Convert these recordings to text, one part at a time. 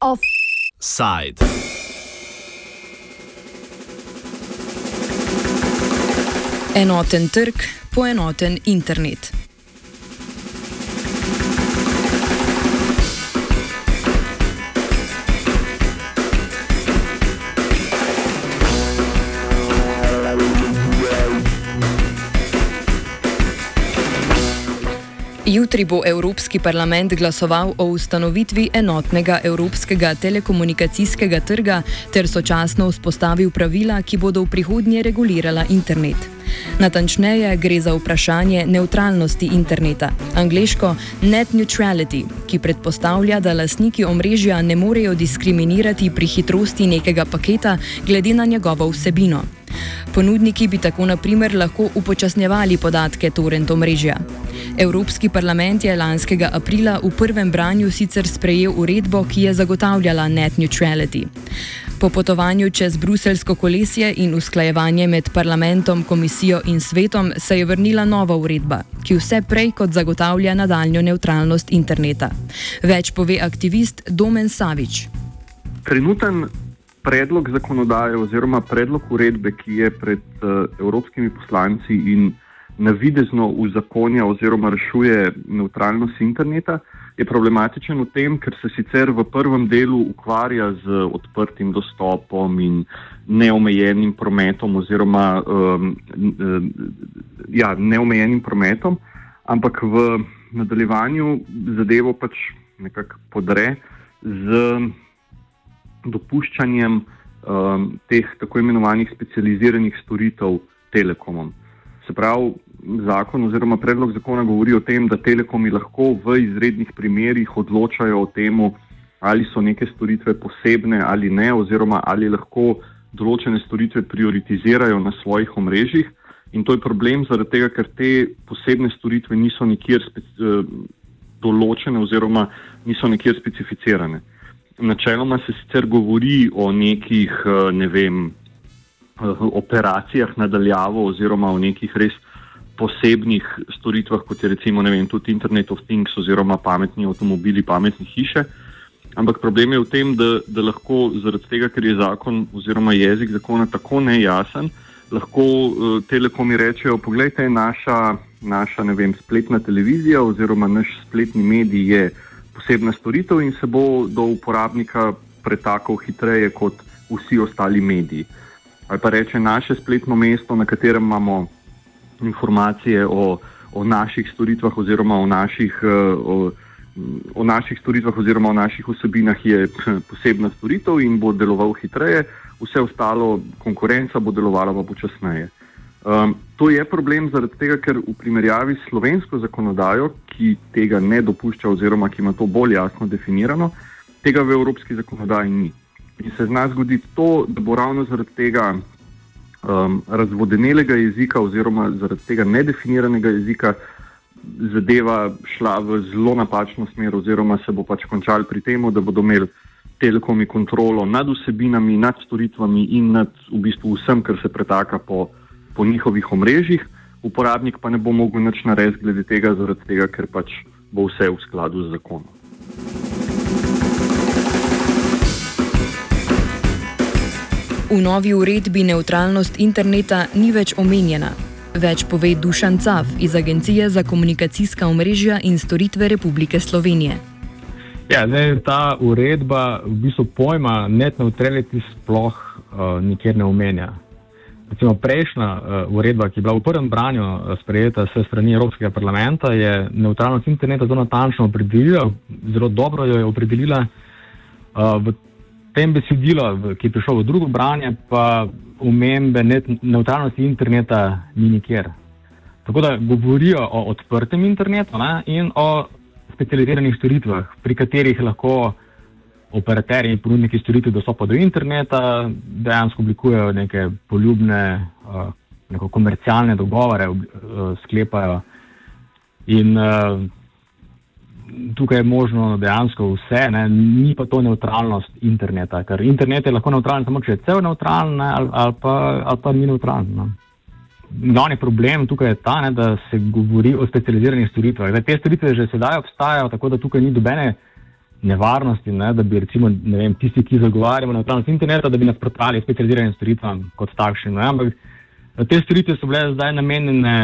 Offside. Enoten trg, poenoten internet. Jutri bo Evropski parlament glasoval o ustanovitvi enotnega evropskega telekomunikacijskega trga ter sočasno vzpostavil pravila, ki bodo v prihodnje regulirala internet. Natančneje gre za vprašanje neutralnosti interneta, angliško net neutrality, ki predpostavlja, da lastniki omrežja ne morejo diskriminirati pri hitrosti nekega paketa glede na njegovo vsebino. Ponudniki bi tako naprimer lahko upočasnjevali podatke torrent omrežja. Evropski parlament je lanskega aprila v prvem branju sicer sprejel uredbo, ki je zagotavljala net neutrality. Po potovanju čez bruselsko kolesje in usklajevanje med parlamentom, komisijo in svetom se je vrnila nova uredba, ki vse prej kot zagotavlja nadaljno neutralnost interneta. Več pove aktivist Domen Savič. Trenuten predlog zakonodaje oziroma predlog uredbe, ki je pred uh, evropskimi poslanci in navidezno uzakonja oziroma rešuje neutralnost interneta, je problematičen v tem, ker se sicer v prvem delu ukvarja z odprtim dostopom in neomejenim prometom oziroma um, ja, neomejenim prometom, ampak v nadaljevanju zadevo pač nekako podre z dopuščanjem um, teh tako imenovanih specializiranih storitev telekomom. Se pravi, zakon oziroma predlog zakona govori o tem, da telekomi lahko v izrednih primerjih odločajo o tem, ali so neke storitve posebne ali ne, oziroma ali lahko določene storitve prioritizirajo na svojih omrežjih. In to je problem zaradi tega, ker te posebne storitve niso nikjer uh, določene oziroma niso nikjer specificirane. Načeloma se sicer govori o nekih, eh, ne vem, eh, operacijah nadaljavo oziroma o nekih res posebnih storitvah, kot je recimo vem, tudi Internet of Things oziroma pametni avtomobili, pametne hiše. Ampak problem je v tem, da, da lahko zaradi tega, ker je zakon oziroma jezik zakona tako nejasen, lahko uh, telekomi rečejo, pogledajte, naša, naša vem, spletna televizija oziroma naš spletni medij je posebna storitev in se bo do uporabnika pretakal hitreje kot vsi ostali mediji. Ali pa reče naše spletno mesto, na katerem imamo informacije o, o naših storitvah oziroma o naših, eh, o, o naših storitvah oziroma o naših vsebinah je posebna storitev in bo deloval hitreje, vse ostalo konkurenca bo delovala pa počasneje. Um, to je problem zaradi tega, ker v primerjavi s slovensko zakonodajo, ki tega ne dopušča oziroma ki ima to bolj jasno definirano, tega v evropski zakonodaji ni. In se zna zgoditi to, da bo ravno zaradi tega um, razvodenelega jezika oziroma zaradi tega nedefiniranega jezika zadeva šla v zelo napačno smer oziroma se bo pač končal pri tem, da bodo imeli telekomi kontrolo nad vsebinami, nad storitvami in nad v bistvu vsem, kar se pretaka po po njihovih omrežjih, uporabnik pa ne bo mogel nič narediti glede tega, zaradi tega, ker pač bo vse v skladu z zakonom. V novi uredbi neutralnost interneta ni več omenjena. Več pove Dušan Cav iz Agencije za komunikacijska omrežja in storitve Republike Slovenije. Ja, zdaj, ta uredba v bistvu pojma net neutrality sploh uh, nikjer ne omenja. Recimo prejšnja uh, uredba, ki je bila v prvem branju uh, sprejeta s strani Evropskega parlamenta, je neutralnost interneta zelo natančno opredelila, zelo dobro jo je opredelila. Uh, v tem besedilu, ki je prišel v drugo branje, pa umembe neutralnosti interneta ni nikjer. Tako da govorijo o odprtem internetu ne, in o specializiranih storitvah, pri katerih lahko operaterji in ponudniki storitev dostopa do interneta dejansko oblikujejo neke poljubne, uh, neko komercialne dogovore, uh, sklepajo. In uh, tukaj je možno dejansko vse, ne? ni pa to neutralnost interneta, ker internet je lahko neutralen samo, če je cel neutralen ali, ali, pa, ali pa ni neutralen. Ne? glavni problem tukaj je ta, ne, da se govori o specializiranih storitvah. Te storitve že sedaj obstajajo, tako da tukaj ni dobene nevarnosti, ne, da bi recimo vem, tisti, ki zagovarjamo neutralnost interneta, da bi nasprotovali specializiranim storitvam kot takšnim. Ne, ampak te storitve so bile zdaj namenjene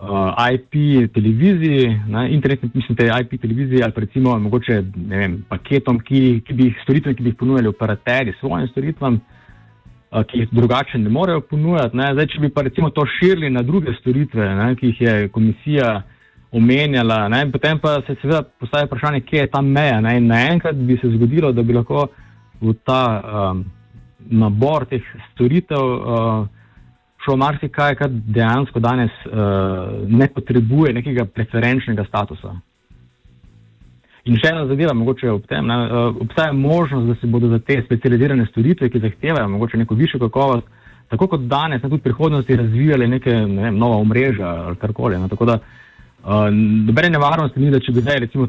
uh, IP televiziji, ne, internet, mislim, te IP televiziji ali pa recimo mogoče vem, paketom, ki, ki bi jih storitve, ki bi jih ponujali operaterji svojim storitvam. Ki jih drugače ne morejo ponujati. Zdaj, če bi pa recimo to širili na druge storitve, ne, ki jih je komisija uh, omenjala. Ne? Potem pa se seveda postavi vprašanje, kje je ta meja. Ne? Naenkrat bi se zgodilo, da bi lahko v ta um, nabor teh storitev uh, šlo marsikaj, kar dejansko danes uh, ne potrebuje nekega preferenčnega statusa. In še ena zadeva, mogoče ob tem, ne, uh, obstaja možnost, da se bodo za te specializirane storitve, ki zahtevajo mogoče neko višjo kakovost, tako kot danes, ne tudi v prihodnosti, razvijali neke ne vem, nova omrežja ali karkoli. Ne, tako da uh, Nobene nevarnosti ni, da če bi zdaj recimo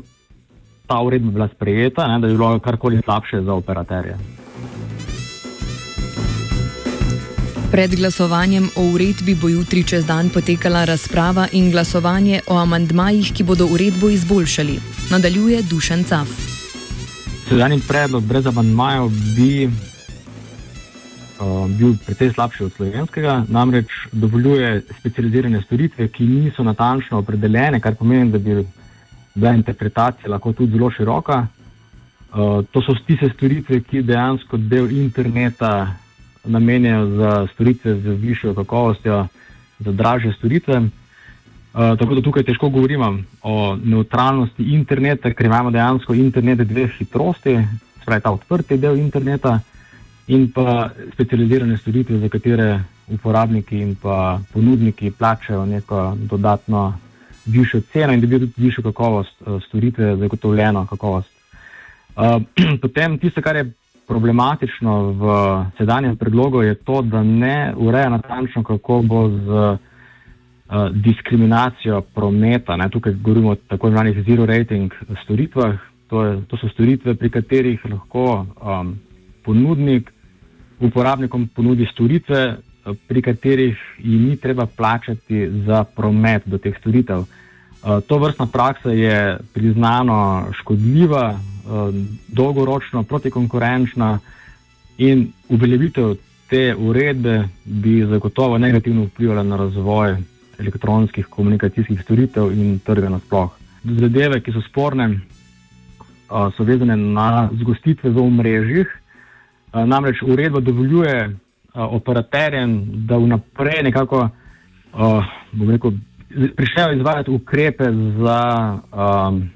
ta uredba bila sprejeta, ne, da bi bilo karkoli slabše za operaterje. Pred glasovanjem o uredbi bo jutri čez dan potekala razprava in glasovanje o amandmajih, ki bodo uredbo izboljšali. Nadaljuje Dušen Caf. Sedanji predlog brez amandmajev bi uh, bil precej slabši od slovenskega, namreč dovoljuje specializirane storitve, ki niso natančno opredeljene, kar pomeni, da bi bila interpretacija lahko tudi zelo široka. Uh, to so tiste storitve, ki dejansko del interneta namenjajo za storitve z višjo kakovostjo, za dražje storitve. Uh, tako da tukaj težko govorimo o neutralnosti interneta, ker imamo dejansko internet dveh hitrosti, spravi ta odprti del interneta in pa specializirane storitve, za katere uporabniki in ponudniki plačajo neko dodatno višjo ceno in dobijo tudi višjo kakovost uh, storitve, zagotovljeno kakovost. Uh, potem tisto, kar je problematično v sedanjem predlogu, je to, da ne ureja natančno, kako bo z uh, diskriminacijo prometa. Ne? Tukaj govorimo o tako imenovanih zero rating storitvah. To, je, to so storitve, pri katerih lahko um, ponudnik uporabnikom ponudi storitve, pri katerih jim ni treba plačati za promet do teh storitev. Eh, to vrstna praksa je priznano škodljiva, eh, dolgoročno protikonkurenčna in uveljavitev te uredbe bi zagotovo negativno vplivala na razvoj elektronskih komunikacijskih storitev in trga nasploh. Zadeve, ki so sporne, eh, so vezane na zgostitve v omrežjih, namreč uredba dovoljuje operaterjem, da vnaprej nekako uh, prišljajo izvajati ukrepe za um,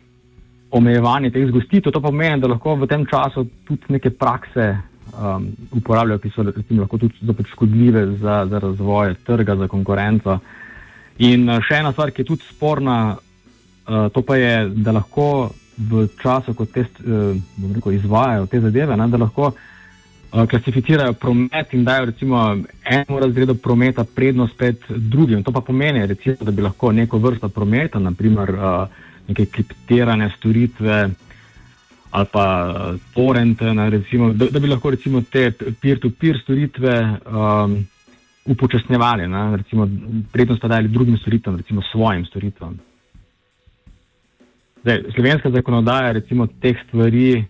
omejevanje teh zgostitev. To pomeni, da lahko v tem času tudi neke prakse um, uporabljajo, ki so recimo, lahko tudi zopet škodljive za, za razvoj trga, za konkurenco. In uh, še ena stvar, ki je tudi sporna, uh, to pa je, da lahko v času, ko te, uh, rekel, izvajajo te zadeve, ne, da lahko uh, klasificirajo promet in dajo recimo enemu razredu prometa prednost pred drugim. To pa pomeni, recimo, da bi lahko neko vrsto prometa, naprimer uh, eh, neke kriptirane storitve ali pa uh, torrente, recimo, da, da bi lahko recimo te peer-to-peer storitve um, upočasnjevali, ne, recimo prednost pa dali drugim storitvam, recimo svojim storitvam. Zdaj, slovenska zakonodaja recimo teh stvari,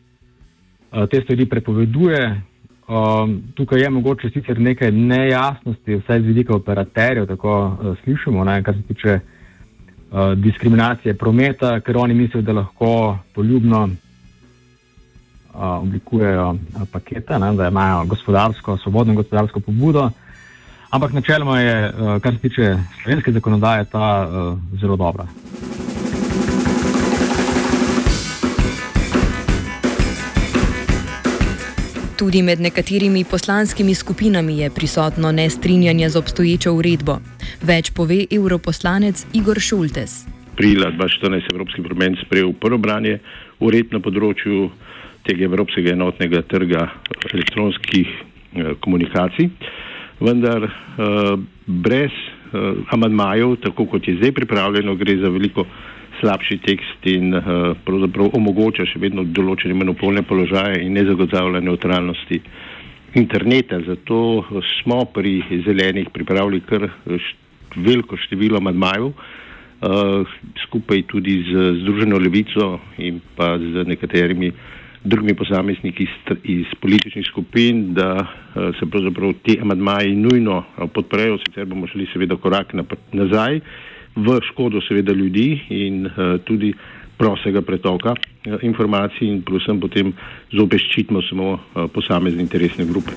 uh, te stvari prepoveduje, Um, tukaj je mogoče sicer nekaj nejasnosti, vsaj z vidika operaterjev, tako uh, slišimo, ne, kar se tiče uh, diskriminacije prometa, ker oni mislijo, da lahko poljubno uh, oblikujejo uh, pakete, ne, da imajo gospodarsko, svobodno gospodarsko pobudo. Ampak načeloma je, uh, kar se tiče slovenske zakonodaje, ta uh, zelo dobra. Tudi med nekaterimi poslanskimi skupinami je prisotno nestrinjanje z obstoječo uredbo. Več pove europoslanec Igor Šultes. Aprila 2014 je Evropski parlament sprejel prvo branje ured na področju tega Evropskega enotnega trga elektronskih eh, komunikacij, vendar eh, brez eh, amadmajev, tako kot je zdaj pripravljeno, gre za veliko slabši tekst in uh, pravzaprav omogoča še vedno določene monopolne položaje in ne zagotavlja neutralnosti interneta. Zato smo pri zelenih pripravili kar veliko število madmajev, skupaj tudi z Združeno levico in pa z nekaterimi drugimi posamezniki iz, iz političnih skupin, da se pravzaprav ti amadmaji nujno podprejo, sicer bomo šli seveda korak nazaj v škodo seveda ljudi in tudi prostega pretoka eh, informacij in predvsem potem zopet ščitimo samo eh, posamezne interesne grupe.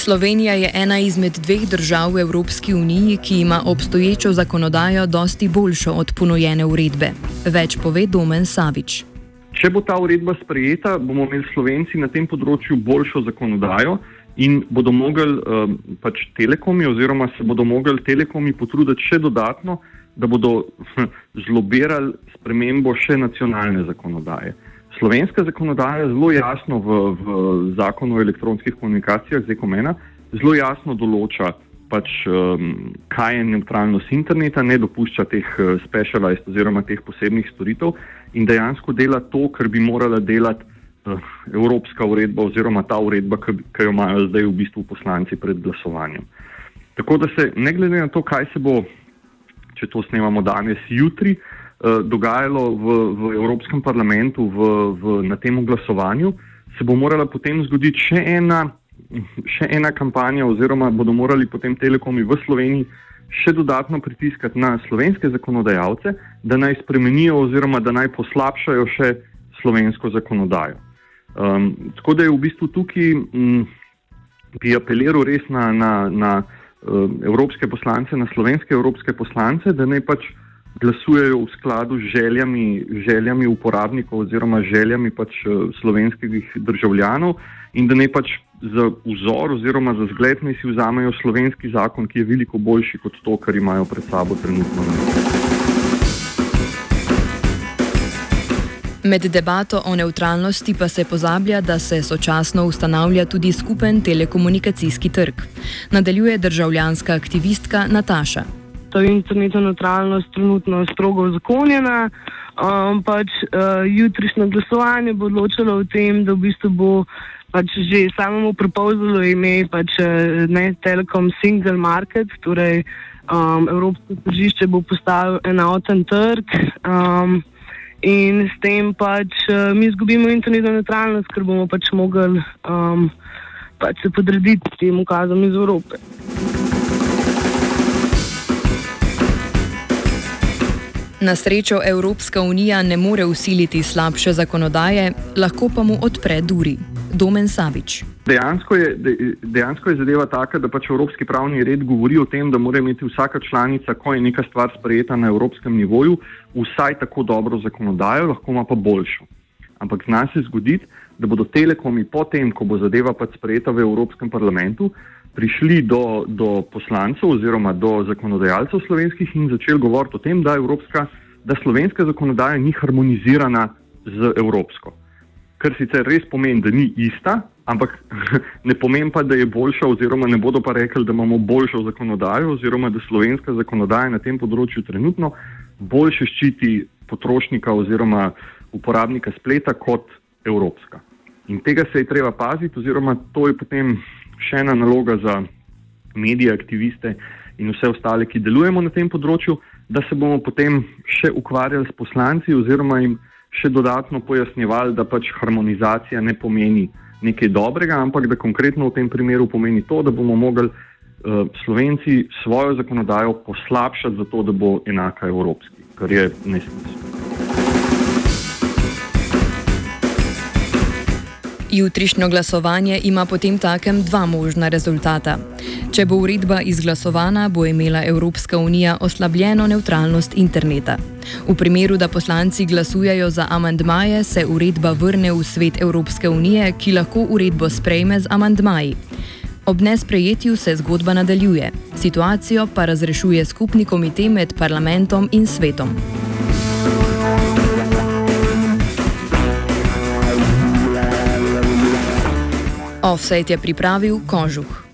Slovenija je ena izmed dveh držav v Evropski uniji, ki ima obstoječo zakonodajo dosti boljšo od ponujene uredbe. Več pove Domen Savič. Če bo ta uredba sprejeta, bomo imeli Slovenci na tem področju boljšo zakonodajo in bodo mogli uh, pač telekomi, oziroma se bodo mogli telekomi potruditi še dodatno, da bodo zlobirali spremembo še nacionalne zakonodaje. Slovenska zakonodaja zelo jasno v, v zakonu o elektronskih komunikacijah, zdaj komena, zelo jasno določa, pač, um, kaj je neutralnost interneta, ne dopušča teh uh, specialized oziroma teh posebnih storitev in dejansko dela to, kar bi morala delati Eh, evropska uredba oziroma ta uredba, ki jo imajo zdaj v bistvu poslanci pred glasovanjem. Tako da se, ne glede na to, kaj se bo, če to snemamo danes, jutri, eh, dogajalo v, v Evropskem parlamentu v, v, na tem glasovanju, se bo morala potem zgoditi še ena, še ena kampanja oziroma bodo morali potem telekomi v Sloveniji še dodatno pritiskati na slovenske zakonodajalce, da naj spremenijo oziroma da naj poslabšajo še slovensko zakonodajo. Um, tako da je v bistvu tukaj, m, bi apeliral res na, na, na uh, evropske poslance, na slovenske evropske poslance, da ne pač glasujejo v skladu z željami, željami uporabnikov oziroma željami pač uh, slovenskih državljanov in da ne pač za vzor oziroma za zgled ne si vzamejo slovenski zakon, ki je veliko boljši kot to, kar imajo pred sabo trenutno. Med debato o neutralnosti pa se pozablja, da se sočasno ustanavlja tudi skupen telekomunikacijski trg. Nadaljuje državljanska aktivistka Nataša. Ta internetna neutralnost trenutno je strogo zakonjena. Um, pač, uh, jutrišnje glasovanje bo odločilo o tem, da v bistvu bo pač že samemu propozalo ime pač, uh, ne Telekom Single Market, torej um, Evropsko tržišče bo postavil enoten trg. Um, in s tem pač uh, mi izgubimo internetno neutralnost, ker bomo pač mogli um, pač se podrediti tem ukazom iz Evrope. Na srečo Evropska unija ne more usiliti slabše zakonodaje, lahko pa mu odpre duri. Domen Savič. Dejansko je, dejansko je zadeva taka, da pač Evropski pravni red govori o tem, da mora imeti vsaka članica, ko je neka stvar sprejeta na evropskem nivoju, vsaj tako dobro zakonodajo, lahko ima pa boljšo. Ampak zna se zgoditi, da bodo telekomi potem, ko bo zadeva pač sprejeta v Evropskem parlamentu, prišli do, do poslancev oziroma do zakonodajalcev slovenskih in začeli govoriti o tem, da, evropska, da slovenska zakonodaja ni harmonizirana z evropsko kar sicer res pomeni, da ni ista, ampak ne pomeni pa, da je boljša, oziroma ne bodo pa rekli, da imamo boljšo zakonodajo, oziroma da slovenska zakonodaja na tem področju trenutno boljše ščiti potrošnika oziroma uporabnika spleta kot evropska. In tega se je treba paziti, oziroma to je potem še ena naloga za medije, aktiviste in vse ostale, ki delujemo na tem področju, da se bomo potem še ukvarjali s poslanci oziroma jim še dodatno pojasnjevali, da pač harmonizacija ne pomeni nekaj dobrega, ampak da konkretno v tem primeru pomeni to, da bomo mogli uh, Slovenci svojo zakonodajo poslabšati, zato da bo enaka evropski, kar je nesmiselno. Jutrišnjo glasovanje ima potem takem dva možna rezultata. Če bo uredba izglasovana, bo imela Evropska unija oslabljeno neutralnost interneta. V primeru, da poslanci glasujejo za amandmaje, se uredba vrne v svet Evropske unije, ki lahko uredbo sprejme z amandmaji. Ob nesprejetju se zgodba nadaljuje, situacijo pa razrešuje skupni komitej med parlamentom in svetom. Offset je pripravil Kožuh.